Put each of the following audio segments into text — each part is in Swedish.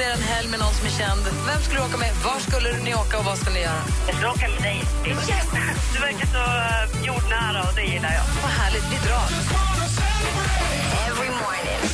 spendera en helg med någon som är känd, vem skulle du åka med? Var skulle ni åka och vad skulle ni göra? Jag ska åka med dig. Du verkar så uh, jordnära och det gillar jag. Vad härligt, vi drar.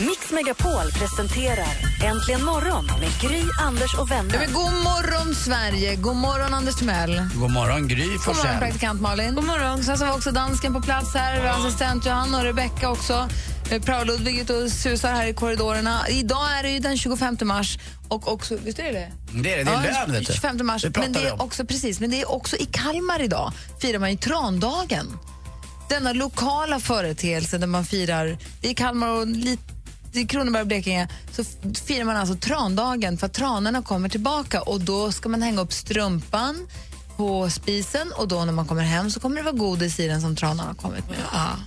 Mix Megapol presenterar Äntligen morgon med Gry, Anders och Ja, vänner. men god morgon, Sverige! God morgon, Anders Timell. God morgon, Gry God morgon, Forssell. praktikant Malin. God morgon. Sen så har vi också dansken på plats här, assistent Johanna och Rebecka också. Eh, Prao-Ludvig ute och susar här i korridorerna. Idag är det ju den 25 mars och också, visst är det det? Det är det, det är lön vet du. 25 mars. Det Men det är också, precis, men det är också i Kalmar idag firar man ju trandagen. Denna lokala företeelse där man firar, det är Kalmar och lite i Kronoberg och Blekinge så firar man alltså trandagen för att tranorna kommer tillbaka och då ska man hänga upp strumpan på spisen och då när man kommer hem så kommer det vara godis i den som tranarna har kommit med.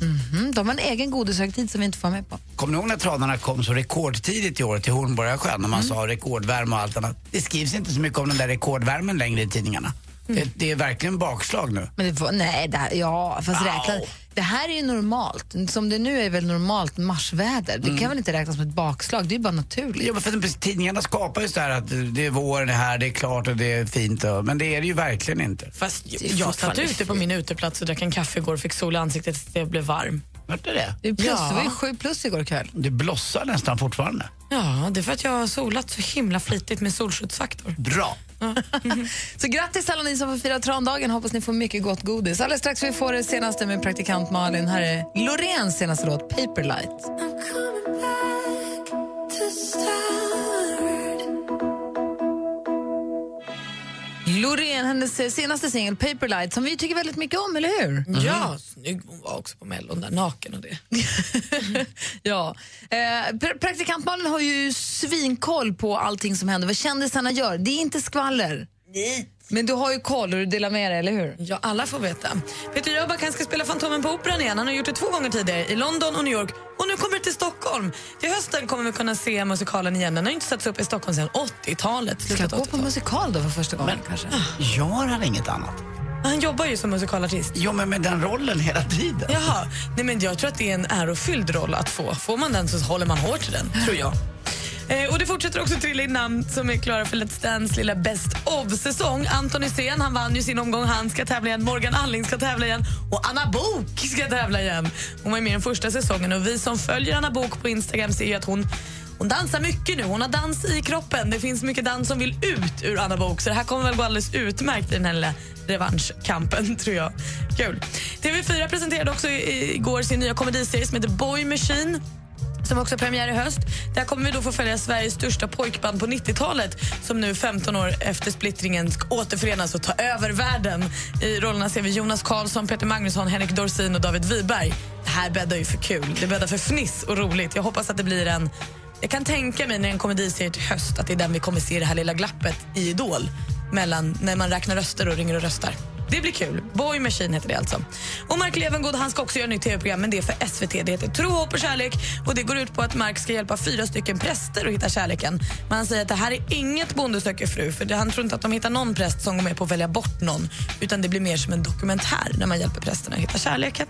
Mhm, De har en egen godishögtid som vi inte får med på. Kommer ni ihåg när tranarna kom så rekordtidigt i år till Hornborgasjön när man Mm. sa rekordvärme och allt annat? Det skrivs inte så mycket om den där rekordvärmen längre i tidningarna. Mm. Det, det är verkligen bakslag nu. Men det var, nej, det här, ja, fast räkna. Det här är ju normalt. Som det nu är väl normalt marsväder. Det kan väl inte räknas som ett bakslag? Det är ju bara naturligt. Ja, men för tidningarna skapar ju så här att det är vår det här, det är klart och det är fint. Och, men det är det ju verkligen inte. Fast är jag satt ute på min uteplats och drack en kaffe igår och fick sol i ansiktet tills jag blev varm. Vart är det? Det, är plus, Ja. det var ju sju plus igår kväll. Det blossar nästan fortfarande. Ja, det är för att jag har solat så himla flitigt med solskyddsfaktor. Bra. Så grattis alla ni som får fira trandagen. Hoppas ni får mycket gott godis. Alldeles strax vi får det senaste med praktikant Malin. Här är Loreens senaste låt, Paperlight. Loreen, hennes senaste singel Paperlight som vi tycker väldigt mycket om, eller hur? Ja, snygg hon var också på Mellon där, naken och det. ja. Eh, pr- praktikant Malin har ju svinkoll på allting som händer, vad kändisarna gör. Det är inte skvaller. Nej. Men du har ju koll och du delar med dig, eller hur? Ja, alla får veta. Peter Jöback han ska spela Fantomen på Operan igen. Han har gjort det två gånger tidigare, i London och New York. Och nu kommer det till Stockholm. Till hösten kommer vi kunna se musikalen igen. Den har inte satts upp i Stockholm sedan 80-talet. Ska jag gå på 80-talet. musikal då för första gången kanske? Gör han inget annat? Han jobbar ju som musikalartist. Jo, men med den rollen hela tiden. Jaha, nej men jag tror att det är en ärofylld roll att få. Får man den så håller man hårt i den, tror jag. Eh, och det fortsätter också trilla in namn som är klara för Let's Dance lilla Best of-säsong. Anton Hysén, han vann ju sin omgång, han ska tävla igen. Morgan Alling ska tävla igen. Och Anna Bok ska tävla igen. Hon var med i den första säsongen och vi som följer Anna Bok på Instagram ser ju att hon hon dansar mycket nu, hon har dans i kroppen. Det finns mycket dans som vill ut ur Anna Bok så det här kommer väl gå alldeles utmärkt i den här lilla revanschkampen, tror jag. Kul. TV4 presenterade också i- igår sin nya komediserie som heter Boy Machine som också har premiär i höst. Där kommer vi då få följa Sveriges största pojkband på 90-talet som nu 15 år efter splittringen ska återförenas och ta över världen. I rollerna ser vi Jonas Karlsson, Peter Magnusson, Henrik Dorsin och David Wiberg. Det här bäddar ju för kul. Det bäddar för fniss och roligt. Jag hoppas att det blir en... Jag kan tänka mig när det är en komediserie till höst att det är den vi kommer se det här lilla glappet i Idol mellan när man räknar röster och ringer och röstar. Det blir kul. Boy Machine heter det alltså. Och Mark Levengood han ska också göra ett nytt tv-program, men det är för SVT. Det heter Tro, hopp och kärlek och det går ut på att Mark ska hjälpa fyra stycken präster att hitta kärleken. Men han säger att det här är inget Bonde söker fru, för han tror inte att de hittar någon präst som går med på att välja bort någon, utan det blir mer som en dokumentär när man hjälper prästerna att hitta kärleken.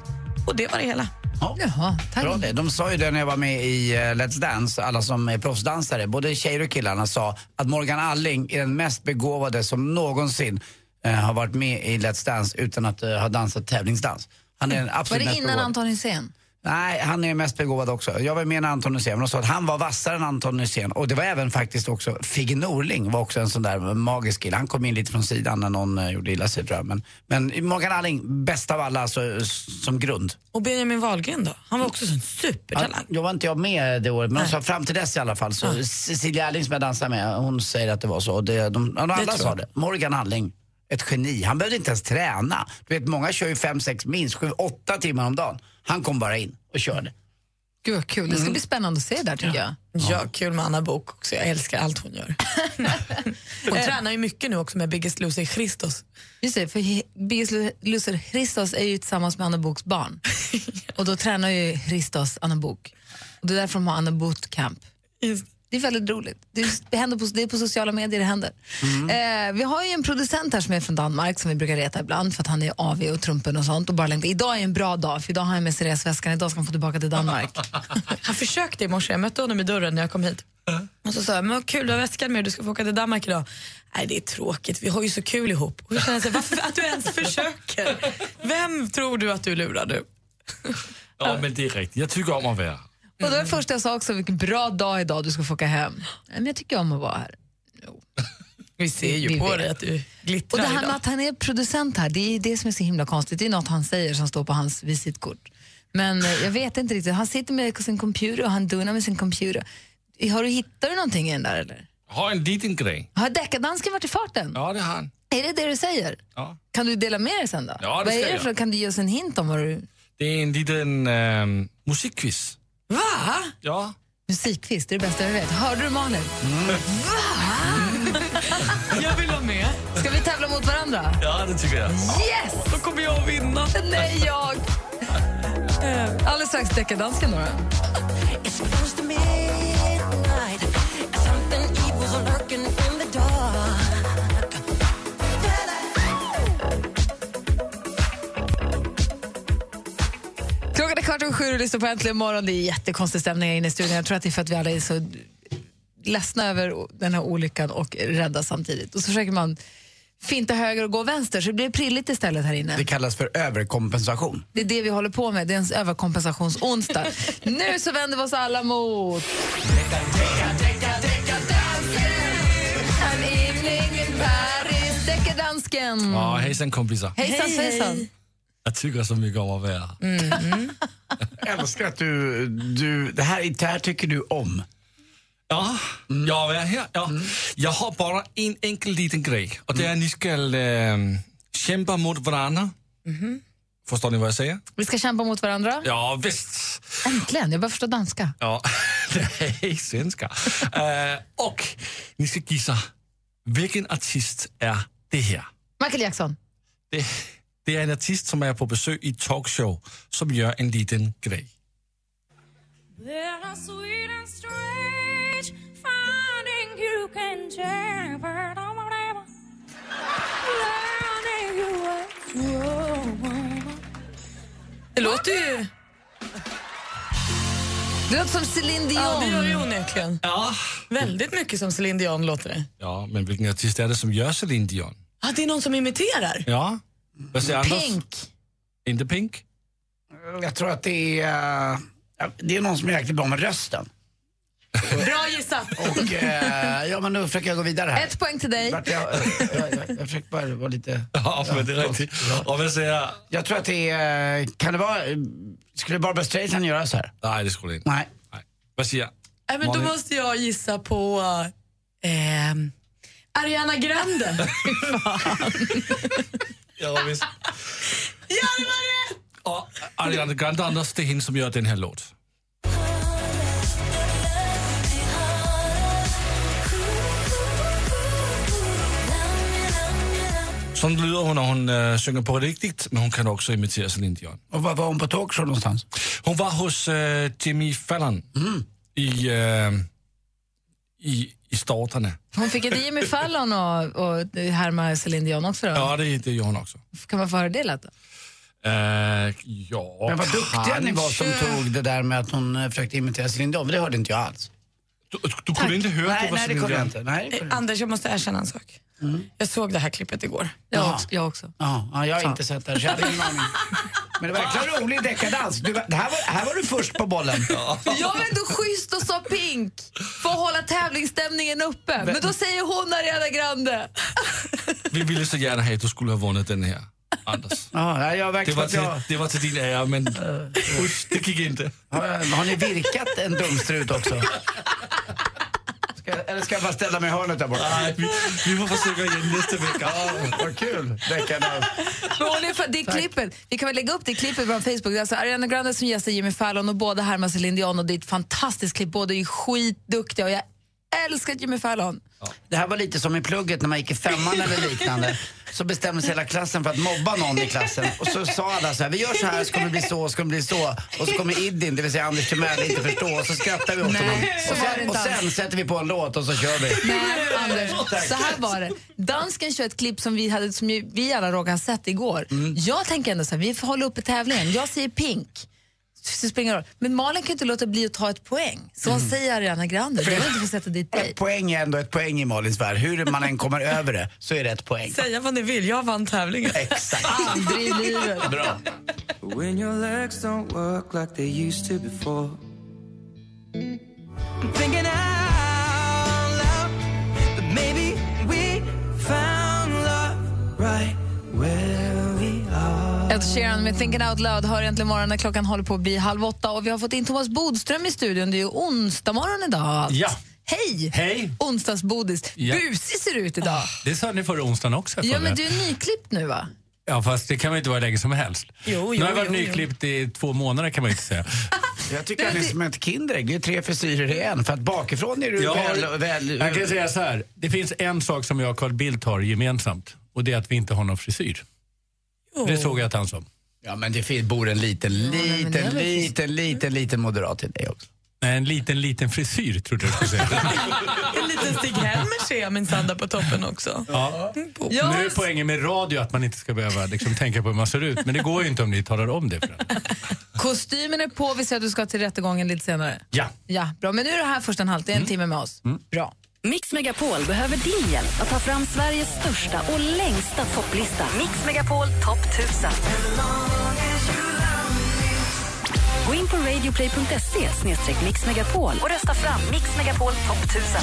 Och det var det hela. Ja. Jaha, tack. Bra det. De sa ju det när jag var med i eh, Let's Dance, alla som är proffsdansare, både tjejer och killarna sa att Morgan Alling är den mest begåvade som någonsin eh, har varit med i Let's Dance utan att eh, ha dansat tävlingsdans. Han är den Var absolut det mest innan. Anton Hysén? Nej, han är mest begåvad också. Jag var med när Anton Hysén, men de sa att han var vassare än Anton Hysén. Och det var även faktiskt också Figge Norling var också en sån där magisk kille. Han kom in lite från sidan när någon eh, gjorde illa sig tror jag. Men, men Morgan Alling, bäst av alla alltså, s- som grund. Och Benjamin Wahlgren då? Han var också en supertalang. Jag var inte jag med det året, men de sa fram till dess i alla fall. Så Cecilia Erling som jag dansade med, hon säger att det var så. Och Det, de, ja, alla tror sa jag. det. Morgan Alling, ett geni. Han behövde inte ens träna. Du vet, många kör ju fem, sex, minst sju, åtta timmar om dagen. Han kom bara in och körde. Gud vad kul, det ska bli spännande att se där tycker jag. Ja, kul med Anna Bok också. Jag älskar allt hon gör. tränar ju mycket nu också med Biggest Loser Christos. Just det, för Biggest Loser Christos är ju tillsammans med Anna Boks barn. Och då tränar ju Christos Anna Bok. Och det är därför de har Anna Bootcamp. Just. Det är väldigt roligt. Det, händer på, det är på sociala medier det händer. Eh, vi har ju en producent här som är från Danmark som vi brukar reta ibland för att han är AV och Trumpen och sånt. Och bara längtar. Idag är en bra dag för idag har han med sig resväskan. Idag ska han få tillbaka till Danmark. Han försökte i morse, jag mötte honom i dörren när jag kom hit. Och så sa jag, men vad kul du har väskan med du ska få åka till Danmark idag. Nej det är tråkigt, vi har ju så kul ihop. Och jag känner så varför att du ens försöker? Vem tror du att du lurar nu? Ja, men det är riktigt. Jag tycker om att vara. Och då var det första jag sa också, vilken bra dag idag du ska få åka hem. Men jag tycker om att vara här. Vi ser ju Vi på vet. dig att du Och glittrar det här idag. med att han är producent här, det är det som är så himla konstigt. Det är något han säger som står på hans visitkort. Men eh, jag vet inte riktigt. Han sitter med sin computer och han donar med sin computer. Har du hittat någonting i den där eller? Har en liten grej. Har deckardansken varit i farten? Ja, det har han. Är det det du säger? Ja. Kan du dela med dig sen då? Ja, det Vad ska är det jag. för, kan du ge oss en hint om vad du... Det är en liten ähm, musikquiz. Va? Ja. Musikquiz, det är det bästa jag vet. Hörde du Malin? Jag vill vara med. Ska vi tävla mot varandra? Ja, det tycker jag. Yes! Då kommer jag att vinna. Nej, jag! Eh, Alldeles strax deckardansken då. Kvart över sju och lyssnar på Äntligen morgon. Det är jättekonstig stämning inne i studion. Jag tror att det är för att vi alla är så ledsna över den här olyckan och rädda samtidigt. Och så försöker man finta höger och gå vänster så det blir prilligt istället här inne. Det kallas för överkompensation. Det är det vi håller på med. Det är en överkompensationsonsdag. nu så vänder vi oss alla mot... En evening in Paris, deckardansken. Ja, hejsan kompisar. Hejsan svejsan. Jag tycker så mycket om att vara här. Jag älskar att du, du det, här, det här tycker du om. Ja, jag är här. Ja. Jag har bara en enkel liten grej. Och det är att ni ska ähm, kämpa mot varandra. Förstår ni vad jag säger? Vi ska kämpa mot varandra. Ja, visst. Äntligen, jag börjar förstå danska. Ja, nej, svenska. äh, och ni ska gissa, vilken artist är det här? Michael Jackson. Det, det är en artist som är på besök i talkshow som gör en liten grej. Det låter ju... Det låter som Céline Dion. Ja, det gör ju onekligen. Ja. Väldigt mycket som Céline Dion låter det. Ja, men vilken artist är det som gör Celine Dion? Ah, det är någon som imiterar. Ja. Vad säger Anders? Pink. Inte Pink? Jag tror att det är, eh, det är någon som är jäkligt bra med rösten. Bra gissat. Och, eh, ja, men nu försöker jag gå vidare här. Ett poäng till dig. Vart Jag, jag, jag, jag försöker bara vara lite... Ja, men det är riktigt. Och vad säger... Jag tror att det är... Kan det vara... Skulle Barbra Streisand göra så här? Nej, det skulle det inte. Nej. Nej. Vad säger Nej, men då Malin? måste jag gissa på ehm, Ariana Grande. Ja, visst. ja, det var rätt! Och Ariana Grande, Anders, det är henne som gör den här låt. Sån lyder hon när hon äh, sjunger på riktigt, men hon kan också imitera Celine Dion. Och var var hon på talkshow någonstans? Hon var hos äh, Jimmy Fallon i, äh, i, i Staterna. Hon fick ett Jimmy Fallon och, och härma Céline Dion också då. Ja, det, det gör hon också. Kan man få höra det lät då? Äh, ja, Men vad duktiga ni var som tog det där med att hon eh, försökte imitera Céline Dion. Det hörde inte jag alls. Du, du kunde inte höra att Nej, det var nej det kunde jag Dion? inte. Nej, det kunde Eh, jag inte. Anders, jag måste erkänna en sak. Jag såg det här klippet igår. Jag, Ja. också, jag också. Ja, ja, jag har inte sett det, så jag hade ingen aning. Men det verkar rolig deckardans. Du, det här, var, här var du först på bollen. Jag var ändå schysst och sa pink för att hålla tävlingsstämningen uppe. Men då säger hon Ariana Grande. Vi ville så gärna ha att du skulle ha vunnit den här, Anders. Ja, jag Det var, till, jag, det var till din ära, men usch, det gick inte. har, har ni virkat en dumstrut också? Ska, eller ska jag bara ställa mig i hörnet där borta? Nej, vi, vi får försöka igen nästa vecka. Ja, vad kul. Är för, det klippet, vi kan väl lägga upp det klippet på Facebook. Det är alltså Ariana Grande som gästar Jimmy Fallon och båda härmar Dion och det är ett fantastiskt klipp. Båda är skitduktiga och jag älskat Jimmy Fallon. Det här var lite som i plugget när man gick i femman eller liknande. Så bestämde sig hela klassen för att mobba någon i klassen. Och så sa alla så här, vi gör så här så kommer det bli så, så kommer det bli så. Och så kommer Idin, det vill säga Anders Timell, inte förstå. Och så skrattar vi åt Nej, honom. Och sen, och sen sätter vi på en låt och så kör vi. Nej, Anders, så här var det. Dansken kör ett klipp som vi, hade, som vi alla råkade ha sett igår. Jag tänker ändå så här, vi får hålla uppe tävlingen. Jag säger pink. Det spelar ingen roll. Men Malin kan inte låta bli att ta ett poäng. Så hon säger Ariana Grande. Du vill inte få sätta dit dig. Ett poäng är ändå ett poäng i Malins värld. Hur man än kommer över det så är det ett poäng. Säga vad ni vill, jag vann tävlingen. Exakt. Aldrig i livet. Bra. When your legs don't work like they used to before. I'm thinking out Ed Sheeran med Thinking Out Loud hör äntligen morgon när klockan håller på att bli halv åtta och vi har fått in Thomas Bodström i studion. Det är ju onsdag morgon idag. Ja. Hej! Hej! Onsdagsbodis. Ja. Busig ser du ut idag. Det sa ni förra onsdagen också. Ja, men du är nyklippt nu va? ja, fast det kan man inte vara länge som helst. Jo, nu jo, har jag varit jo, jo. nyklippt i två månader kan man inte säga. Jag tycker att det är som ett Kinderägg. Det är tre frisyrer i en. För att bakifrån är du har- väl... väl Jag kan säga så här, det finns en sak som jag och Carl Bildt har gemensamt och det är att vi inte har någon frisyr. Det såg jag att han sa. Ja, men det bor en liten, liten, väl liten, liten, liten moderat i dig också. Nej, en liten, liten frisyr trodde jag skulle säga. En liten Stig-Helmer ser jag minsann där på toppen också. Ja. Ja. Nu är poängen med radio att man inte ska behöva liksom, tänka på hur man ser ut, men det går ju inte om ni talar om det för. Kostymen är på, vi säger att du ska till rättegången lite senare. Ja. Ja, bra. Men nu är det här först en halvtimme, en timme med oss. Bra. Mix Megapol behöver din hjälp att ta fram Sveriges största och längsta topplista. Mix Megapol topp 1000. Gå in på radioplay.se mixmegapol och rösta fram Mix Megapol topp 1000.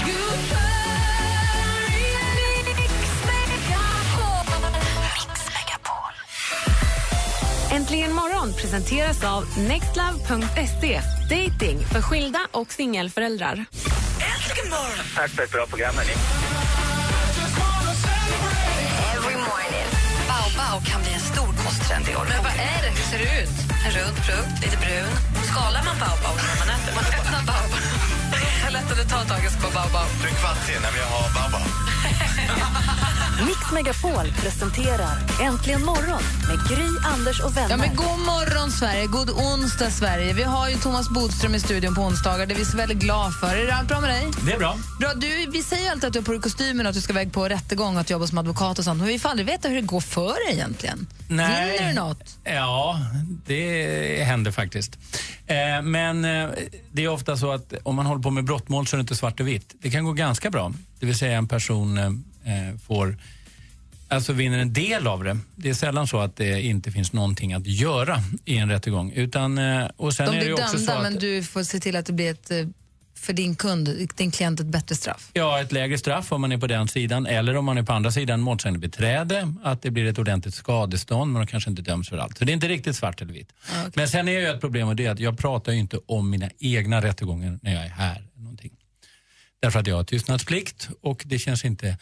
Äntligen morgon presenteras av nextlove.se. Dating för skilda och singelföräldrar. Morgon! Tack för ett bra program, hörni. Every morning. Baobab kan bli en stor kosttrend i år. Men vad är det? Hur ser det ut? En rund frukt, lite brun. Skalar man baobab när man äter? Man öppnar baobab. Jag lättade ta taget på baobab. Du är kvart i när vi har babba. Mix Megapol presenterar Äntligen morgon med Gry, Anders och vänner. Ja, men god morgon, Sverige. God onsdag, Sverige. Vi har ju Thomas Bodström i studion på onsdagar. Det är vi så väldigt glada för. Är det allt bra med dig? Det är bra. Bra, du, vi säger alltid att du har på dig kostymen och att du ska iväg på rättegång och att jobba som advokat och sånt. Men vi får aldrig veta hur det går för dig egentligen. Nej. Vinner du något? Ja, det händer faktiskt. Eh, men eh, det är ofta så att om man håller på med brottmål så är det inte svart och vitt. Det kan gå ganska bra. Det vill säga en person eh, får Alltså vinner en del av det. Det är sällan så att det inte finns någonting att göra i en rättegång. Utan, eh, och sen De är det blir också så dömda, att, men du får se till att det blir ett, eh, för din kund, din klient ett bättre straff. Ja, ett lägre straff om man är på den sidan eller om man är på andra sidan målsägande beträde, att det blir ett ordentligt skadestånd men de kanske inte döms för allt. Så det är inte riktigt svart eller vitt. Men sen är ju ett problem och det är att jag pratar ju inte om mina egna rättegångar när jag är här. Någonting. Därför att jag har tystnadsplikt och det känns inte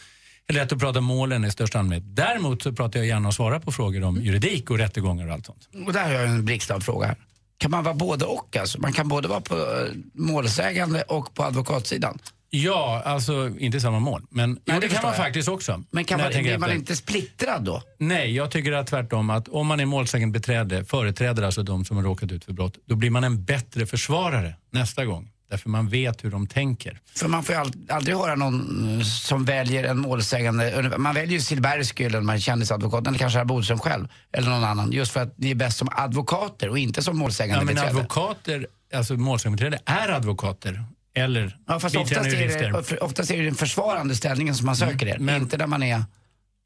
lätt att prata målen i största allmänhet. Däremot så pratar jag gärna och svarar på frågor om juridik och rättegångar och allt sånt. Och där har jag en blixtsnabb fråga här. Kan man vara både och? Alltså? Man kan både vara på eh, målsägande och på advokatsidan. Ja, alltså inte samma mål. Men jo, det kan man jag. faktiskt också. Men kan man, blir man inte splittrad då? Nej, jag tycker att tvärtom att om man är målsägande beträde, företräder alltså de som har råkat ut för brott, då blir man en bättre försvarare nästa gång. Därför man vet hur de tänker. För man får ju ald- aldrig höra någon eh, som väljer en målsägande. Man väljer ju Silbersky eller man kändisadvokat, eller kanske herr Bodström själv, eller någon annan. Just för att ni är bäst som advokater och inte som målsägande Ja, men beträde. advokater, alltså målsägande beträde är advokater. Eller Ja, fast oftast är, det, oftast är det den försvarande ställningen som man söker er, men- inte där man är...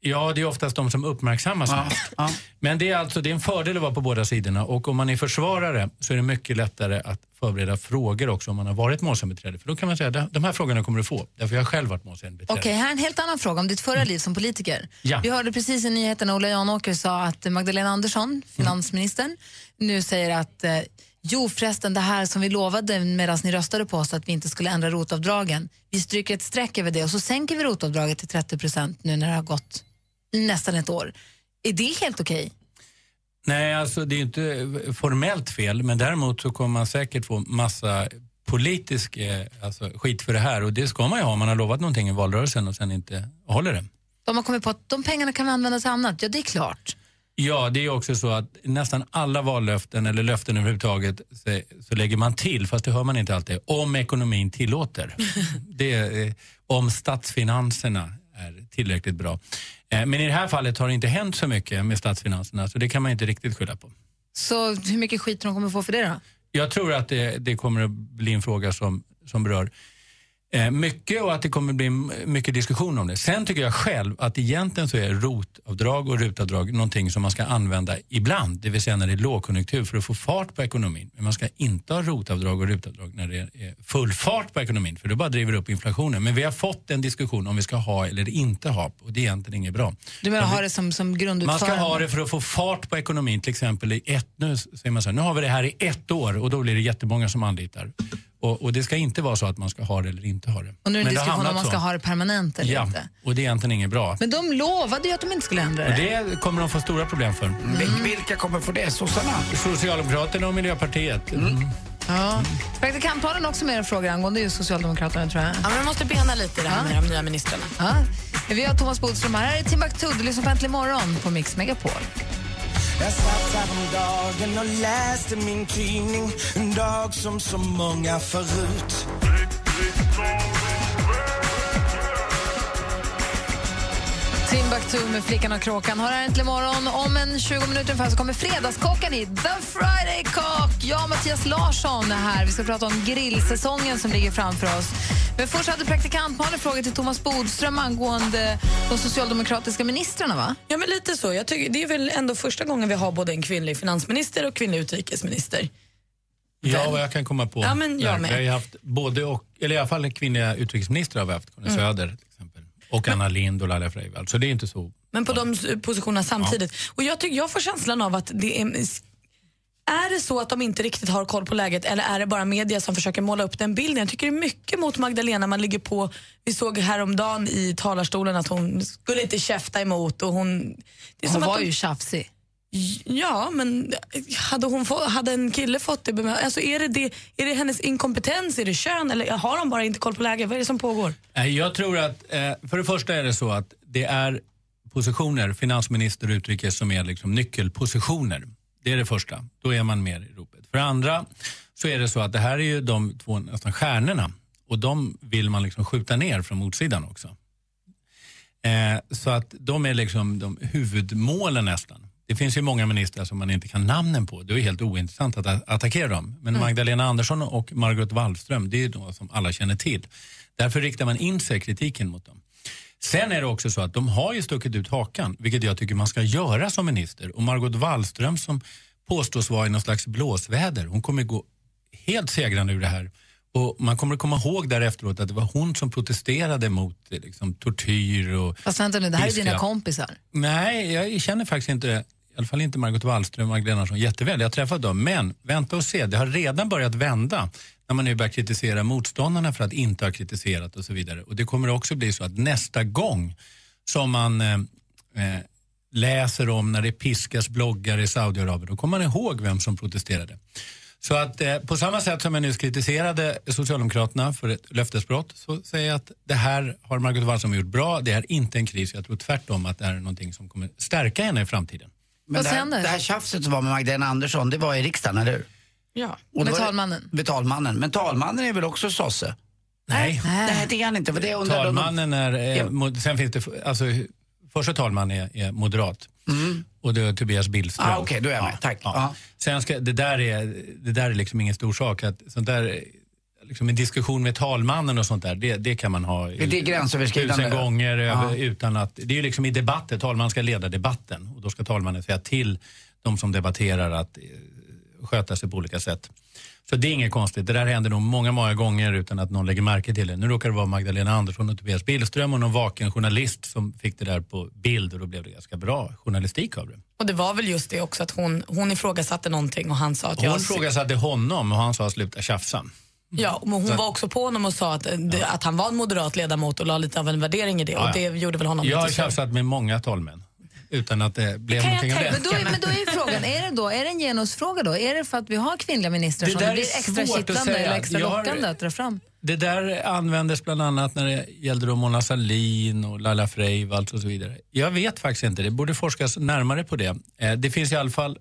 Ja, det är oftast de som uppmärksammas Ja, mest. Men det är alltså det är en fördel att vara på båda sidorna och om man är försvarare så är det mycket lättare att förbereda frågor också om man har varit målsägandebiträde. För då kan man säga "De- de här frågorna kommer du få, därför jag har själv varit målsägandebiträde. Okej, här är en helt annan fråga om ditt förra liv som politiker. Ja. Vi hörde precis i nyheterna Ola Janåker sa att Magdalena Andersson, finansministern, nu säger att eh, jo förresten det här som vi lovade medan ni röstade på oss att vi inte skulle ändra rotavdragen. Vi stryker ett streck över det och så sänker vi rotavdraget till 30 procent nu när det har gått nästan ett år. Är det helt okej? Nej, alltså det är inte formellt fel, men däremot så kommer man säkert få massa politisk eh, alltså, skit för det här och det ska man ju ha om man har lovat någonting i valrörelsen och sen inte håller det. De har kommit på att de pengarna kan vi använda till annat. Ja, det är klart. Ja, det är också så att nästan alla vallöften eller löften överhuvudtaget så, så lägger man till, fast det hör man inte alltid, om ekonomin tillåter. det eh, om statsfinanserna är tillräckligt bra. Eh, men i det här fallet har det inte hänt så mycket med statsfinanserna så det kan man inte riktigt skylla på. Så hur mycket skit de kommer få för det då? Jag tror att det, det kommer att bli en fråga som, som berör mycket och att det kommer bli mycket diskussion om det. Sen tycker jag själv att egentligen så är rotavdrag och rutavdrag någonting som man ska använda ibland, det vill säga när det är lågkonjunktur för att få fart på ekonomin. Men man ska inte ha rotavdrag och rutavdrag när det är full fart på ekonomin för det bara driver upp inflationen. Men vi har fått en diskussion om vi ska ha eller inte ha och det är egentligen inget bra. Du menar ha det som, som man grundutförande? ska ha det för att få fart på ekonomin. Till exempel i ett, nu säger man så här, nu har vi det här i ett år och då blir det jättemånga som anlitar. Och, och det ska inte vara så att man ska ha det eller inte ha det. Och nu är det en diskussion om man ska så. ha det permanent eller Ja, inte. och det är egentligen inget bra. Men de lovade ju att de inte skulle ändra Och det. det kommer de få stora problem för. Vilka kommer få det? Sossarna? Socialdemokraterna och Miljöpartiet. Mm. Ja. Praktikantparen också mer frågor angående just Socialdemokraterna tror jag. Ja, men vi måste bena lite i det här med de nya ministrarna. Ja. Vi har Thomas Bodström här. Här är Timbuktu. Du lyssnar på Äntligen morgon på Mix Megapol. Jag satt häromdagen och läste min tidning En dag som så många förut Timbuktu med Flickan och Kråkan har äntligen morgon. Om en 20 minuter ungefär så kommer Fredagskocken hit. The Friday Cock! Jag och Mattias Larsson är här. Vi ska prata om grillsäsongen som ligger framför oss. Men först hade praktikantmannen frågor till Thomas Bodström angående de socialdemokratiska ministrarna, va? Ja, men lite så. Jag tycker, det är väl ändå första gången vi har både en kvinnlig finansminister och kvinnlig utrikesminister. Ja, vad jag kan komma på. Ja, men jag med. Vi har haft både och, eller i alla fall kvinnliga utrikesministrar har vi haft, Conny Mm. Söder till exempel. Och Anna Lindh och Laila Freivalds. Så det är inte så Men på de positionerna samtidigt. Och jag, tycker, jag får känslan av att det är... Är det så att de inte riktigt har koll på läget eller är det bara media som försöker måla upp den bilden? Jag tycker det är mycket mot Magdalena man ligger på. Vi såg häromdagen i talarstolen att hon skulle inte käfta emot och hon... Det är Hon som att var de- ju tjafsig. Ja, men hade, hon få, hade en kille fått det bemötandet? alltså är det, det Är det hennes inkompetens, är det kön eller har de bara inte koll på läget? Vad är det som pågår? Eh, jag tror att, eh, för det första är det så att det är positioner, finansminister och utrikes, som är liksom nyckelpositioner. Det är det första. Då är man mer i ropet. För det andra så är det så att det här är ju de två nästan stjärnorna och de vill man liksom skjuta ner från motsidan också. Eh, så att de är liksom de huvudmålen nästan. Det finns ju många ministrar som man inte kan namnen på. Det är helt ointressant att attackera dem. Men Magdalena Andersson och Margot Wallström, det är de som alla känner till. Därför riktar man in sig kritiken mot dem. Sen är det också så att de har ju stuckit ut hakan, vilket jag tycker man ska göra som minister. Och Margot Wallström som påstås vara i någon slags blåsväder, hon kommer gå helt segrande ur det här. Och man kommer att komma ihåg där efteråt att det var hon som protesterade mot eh, liksom, tortyr och Fast vänta nu, det här är dina kompisar. Nej, jag känner faktiskt inte, alla fall inte Margot Wallström och Magdalena Andersson jätteväl. Jag har träffat dem, men vänta och se, det har redan börjat vända när man nu börjar kritisera motståndarna för att inte ha kritiserat och så vidare. Och det kommer också bli så att nästa gång som man eh, eh, läser om när det piskas bloggar i Saudiarabien, då kommer man ihåg vem som protesterade. Så att eh, på samma sätt som jag nyss kritiserade Socialdemokraterna för ett löftesbrott så säger jag att det här har Margot Wallström gjort bra. Det är inte en kris. Jag tror tvärtom att det här är någonting som kommer stärka henne i framtiden. Men det, här, det här tjafset som var med Magdalena Andersson, det var i riksdagen, eller hur? Ja. Och Med talmannen. Med talmannen. Men talmannen är väl också sosse? Nej. Nej, det är han inte. För det undrar de- Talmannen är, eh, mod- sen finns det, alltså första talman är, är moderat. Och det är Tobias Billström. Mm. Ah, okej, då är jag med. Tack. Ja. Sen ska, det, där är, det där är liksom ingen stor sak. Att, sånt där, liksom en diskussion med talmannen och sånt där, det, det kan man ha Det är gränsöverskridande. tusen gånger Ja. över, utan att... Det är ju liksom i debatter, talmannen ska leda debatten och då ska talmannen säga till de som debatterar att eh, sköta sig på olika sätt. Så det är inget konstigt. Det där händer nog många, många gånger utan att någon lägger märke till det. Nu råkar det vara Magdalena Andersson och Tobias Billström och någon vaken journalist som fick det där på bild och då blev det ganska bra journalistik av det. Och det var väl just det också att hon, hon ifrågasatte någonting och han sa att Hon jag... frågasatte honom och han sa sluta tjafsa. Ja, men hon var också på honom och sa att, eh, det, att han var en moderat ledamot och la lite av en värdering i det. Ja, Och det ja. gjorde väl honom Jag har tjafsat med många talmän. utan att det blev Kan någonting av det. men, då är, men då är frågan, är det, då, är det en genusfråga då? Är det för att vi har kvinnliga ministrar Det som det blir extra kittlande eller extra har- lockande att dra fram? Det där användes bland annat när det gällde då Mona Sahlin och Laila Freivalds och så vidare. Jag vet faktiskt inte, det borde forskas närmare på det. Eh, Det finns i alla fall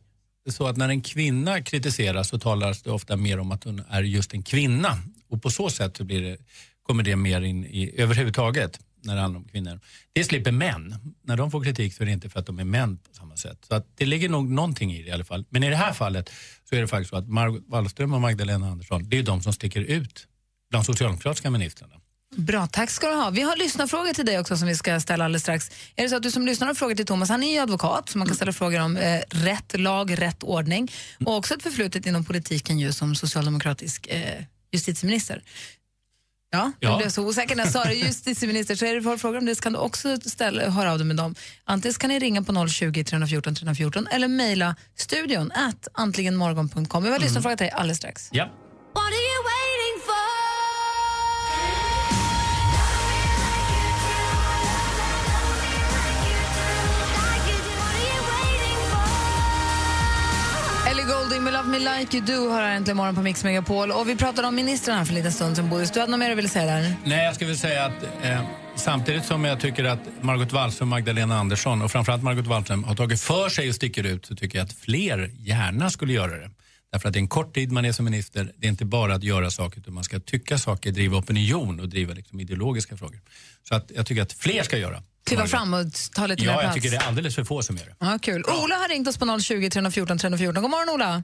så att när en kvinna kritiseras så talas det ofta mer om att hon är just en kvinna. Och på så sätt så blir det, kommer det mer in i överhuvudtaget när det handlar om kvinnor. Det slipper män. När de får kritik så är det inte för att de är män på samma sätt. Så att det ligger nog någonting i det i alla fall. Men i det här fallet så är det faktiskt så att Margot Wallström och Magdalena Andersson, det är de som sticker ut bland socialdemokratiska ministrarna. Bra, tack ska du ha. Vi har lyssnarfrågor till dig också som vi ska ställa alldeles strax. Är det så att du som lyssnar har frågor till Thomas, han är ju advokat så man kan ställa frågor om eh, rätt lag, rätt ordning och också ett förflutet inom politiken ju som socialdemokratisk eh, justitieminister. Ja, Ja. jag blev så osäker när jag sa det. Justitieminister, så är det för frågor om det så kan du också ställa, höra av dig med dem. Antingen kan ni ringa på 020 314 314 eller mejla studion at antligenmorgon.com. Vi har lyssnarfråga till dig alldeles strax. Ja. Med Like You Do har äntligen morgon på Mix Megapol. Och vi pratade om ministrarna för en liten stund sedan, Boris. Du hade något mer du ville säga där? Nej, jag skulle vilja säga att eh, samtidigt som jag tycker att Margot Wallström och Magdalena Andersson och framförallt Margot Wallström har tagit för sig och sticker ut så tycker jag att fler gärna skulle göra det. Därför att det är en kort tid man är som minister. Det är inte bara att göra saker utan man ska tycka saker, driva opinion och driva liksom ideologiska frågor. Så att jag tycker att fler ska göra. Kliva fram och ta lite mer Ja, jag plats. tycker det är alldeles för få som gör det. Ja, kul. Ola har ringt oss på 020 314 314. God morgon, Ola.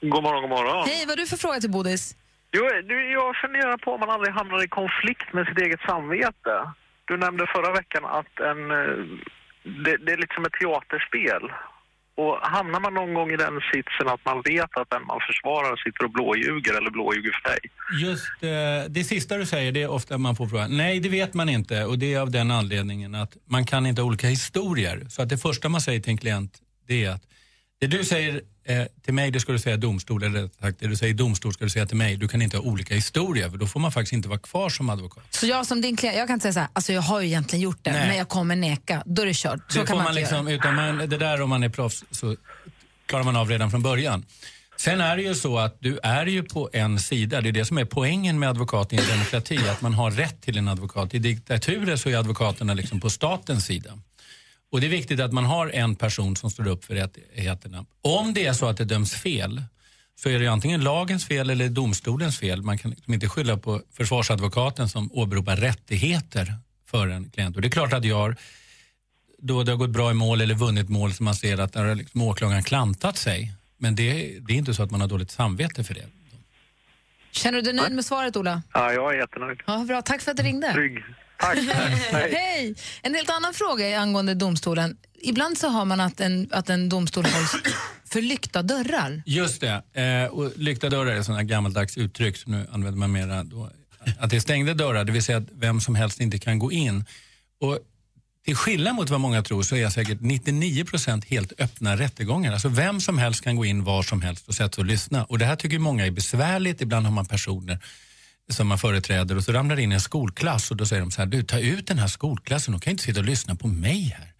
God morgon, god morgon. Hej, vad har du för fråga till Bodis? Jo, du, jag funderar på om man aldrig hamnar i konflikt med sitt eget samvete. Du nämnde förra veckan att en, eh, det, det är lite som ett teaterspel. Och hamnar man någon gång i den sitsen att man vet att den man försvarar sitter och blåljuger eller blåljuger för dig? Just eh, det sista du säger, det är ofta man får frågan. Nej, det vet man inte och det är av den anledningen att man kan inte ha olika historier. Så att det första man säger till en klient, det är att det du säger eh, till mig, det ska du säga domstol, eller sagt, det du säger domstol ska du säga till mig. Du kan inte ha olika historier, för då får man faktiskt inte vara kvar som advokat. Så jag som din klient, jag kan inte säga så här, alltså jag har ju egentligen gjort det, Nej. men jag kommer neka. Då är det kört. Så det kan får man, man inte liksom, utan man, det där om man är proffs så klarar man av redan från början. Sen är det ju så att du är ju på en sida, det är det som är poängen med advokat i en demokrati, att man har rätt till en advokat. I diktaturer så är advokaterna liksom på statens sida. Och det är viktigt att man har en person som står upp för rättigheterna. Om det är så att det döms fel så är det antingen lagens fel eller domstolens fel. Man kan liksom inte skylla på försvarsadvokaten som åberopar rättigheter för en klient. Och det är klart att jag har, då det har gått bra i mål eller vunnit mål som man ser att där har liksom åklagaren klantat sig. Men det, det är inte så att man har dåligt samvete för det. Känner du dig nöjd med svaret, Ola? Ja, jag är jättenöjd. Ja, bra. Tack för att du ringde. Trygg. Tack. Hej! En helt annan fråga angående domstolen. Ibland så har man att en, att en domstol hålls för lyckta dörrar. Just det. Eh, och lyckta dörrar är här gammaldags uttryck som nu använder man mera då. Att det är stängda dörrar, det vill säga att vem som helst inte kan gå in. Och till skillnad mot vad många tror så är säkert 99% helt öppna rättegångar. Alltså vem som helst kan gå in var som helst och sätta sig och lyssna. Och det här tycker många är besvärligt. Ibland har man personer som man företräder och så ramlar det in en skolklass och då säger de så här, du ta ut den här skolklassen, de kan inte sitta och lyssna på mig här.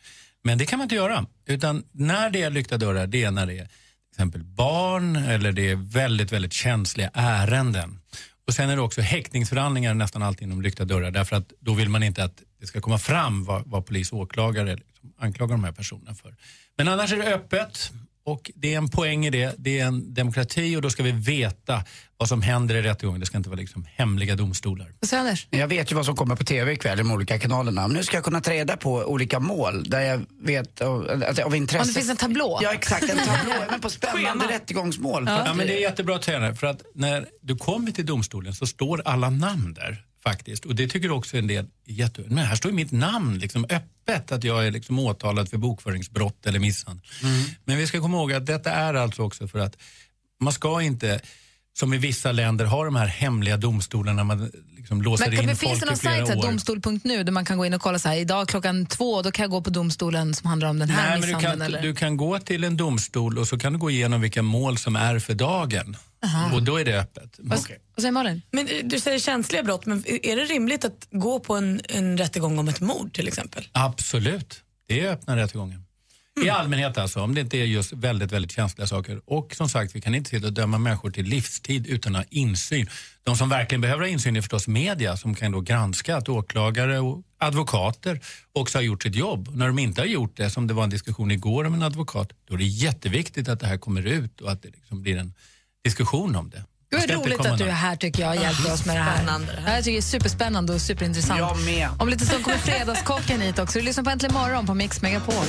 Men det kan man inte göra. Utan när det är lyckta dörrar, det är när det är till exempel barn eller det är väldigt, väldigt känsliga ärenden. Och sen är det också häktningsförhandlingar nästan alltid inom lyckta dörrar därför att då vill man inte att det ska komma fram vad, vad polis och åklagare liksom anklagar de här personerna för. Men annars är det öppet och det är en poäng i det. Det är en demokrati och då ska vi veta vad som händer i rättegången. Det ska inte vara liksom hemliga domstolar. Anders? Jag vet ju vad som kommer på tv ikväll i de olika kanalerna. Men nu ska jag kunna ta reda på olika mål där jag vet av, att- av intresse. Om det finns en tablå? Ja, exakt. En tablå. Även på spännande rättegångsmål. Ja. att- men det är jättebra tränare för att när du kommer till domstolen så står alla namn där faktiskt. Och det tycker också en del jätte... Men här står ju mitt namn liksom öppet att jag är liksom åtalad för bokföringsbrott eller misshandel. Men vi ska komma ihåg att detta är alltså också för att man ska inte som i vissa länder ha de här hemliga domstolarna man liksom låser Men, in men folk finns det någon sajt, här, domstol.nu, där man kan gå in och kolla så här, idag klockan två, då kan jag gå på domstolen som handlar om den här Nej, men du misshandeln? kan, eller? du kan gå till en domstol och så kan du gå igenom vilka mål som är för dagen. Aha. Och då är det öppet. Vad säger Malin? Men eh, du säger känsliga brott, men är det rimligt att gå på en, en rättegång om ett mord till exempel? Absolut. Det är öppna rättegången. I allmänhet alltså, om det inte är just väldigt, väldigt känsliga saker. Och som sagt, vi kan inte sitta och döma människor till livstid utan att ha insyn. De som verkligen behöver ha insyn är förstås media som kan då granska att åklagare och advokater också har gjort sitt jobb. När de inte har gjort det, som det var en diskussion igår om en advokat, då är det jätteviktigt att det här kommer ut och att det liksom blir en diskussion om det. Gud, roligt att du är här tycker jag och hjälper oss med det här. Det här. Jag tycker det är superspännande och superintressant. Jag med. Om lite stund kommer Fredagskocken hit också. Du lyssnar på Äntligen morgon på Mix Megapol.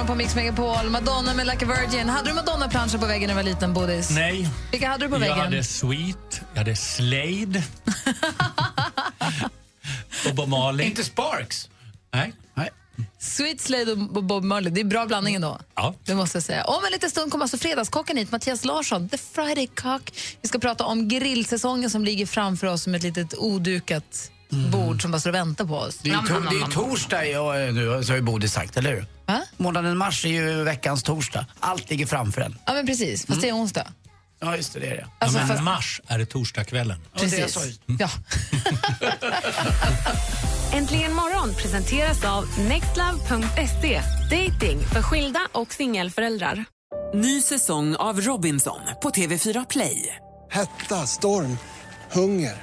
Morgon på Mix Megapol. Madonna med Like a Virgin. Hade du Madonna-planscher på väggen när du var liten, Bodis? Nej. Vilka hade du på jag väggen? hade Sweet, jag hade Slade. och Bob Marley. Inte Sparks? Nej. Nej. Sweet Slade och Bob Marley. Det är bra blandning ändå. Ja. Det måste jag säga. Om en liten stund kommer alltså Fredagskocken hit, Mattias Larsson, The Friday Cock. Vi ska prata om grillsäsongen som ligger framför oss som ett litet odukat bord som bara står och väntar på oss. Det är, to- det är torsdag ja, nu, så har ju Bodil sagt, eller hur? Va? Månaden mars är ju veckans torsdag. Allt ligger framför en. Ja, men precis. Fast det är onsdag. Ja, just det, det är det. Alltså, ja, men fast- mars är det torsdagskvällen. Jag Precis. ju. Ja. Äntligen morgon presenteras av nextlove.se. Dating för skilda och singelföräldrar. Ny säsong av Robinson på TV4 Play. Hetta, storm, hunger.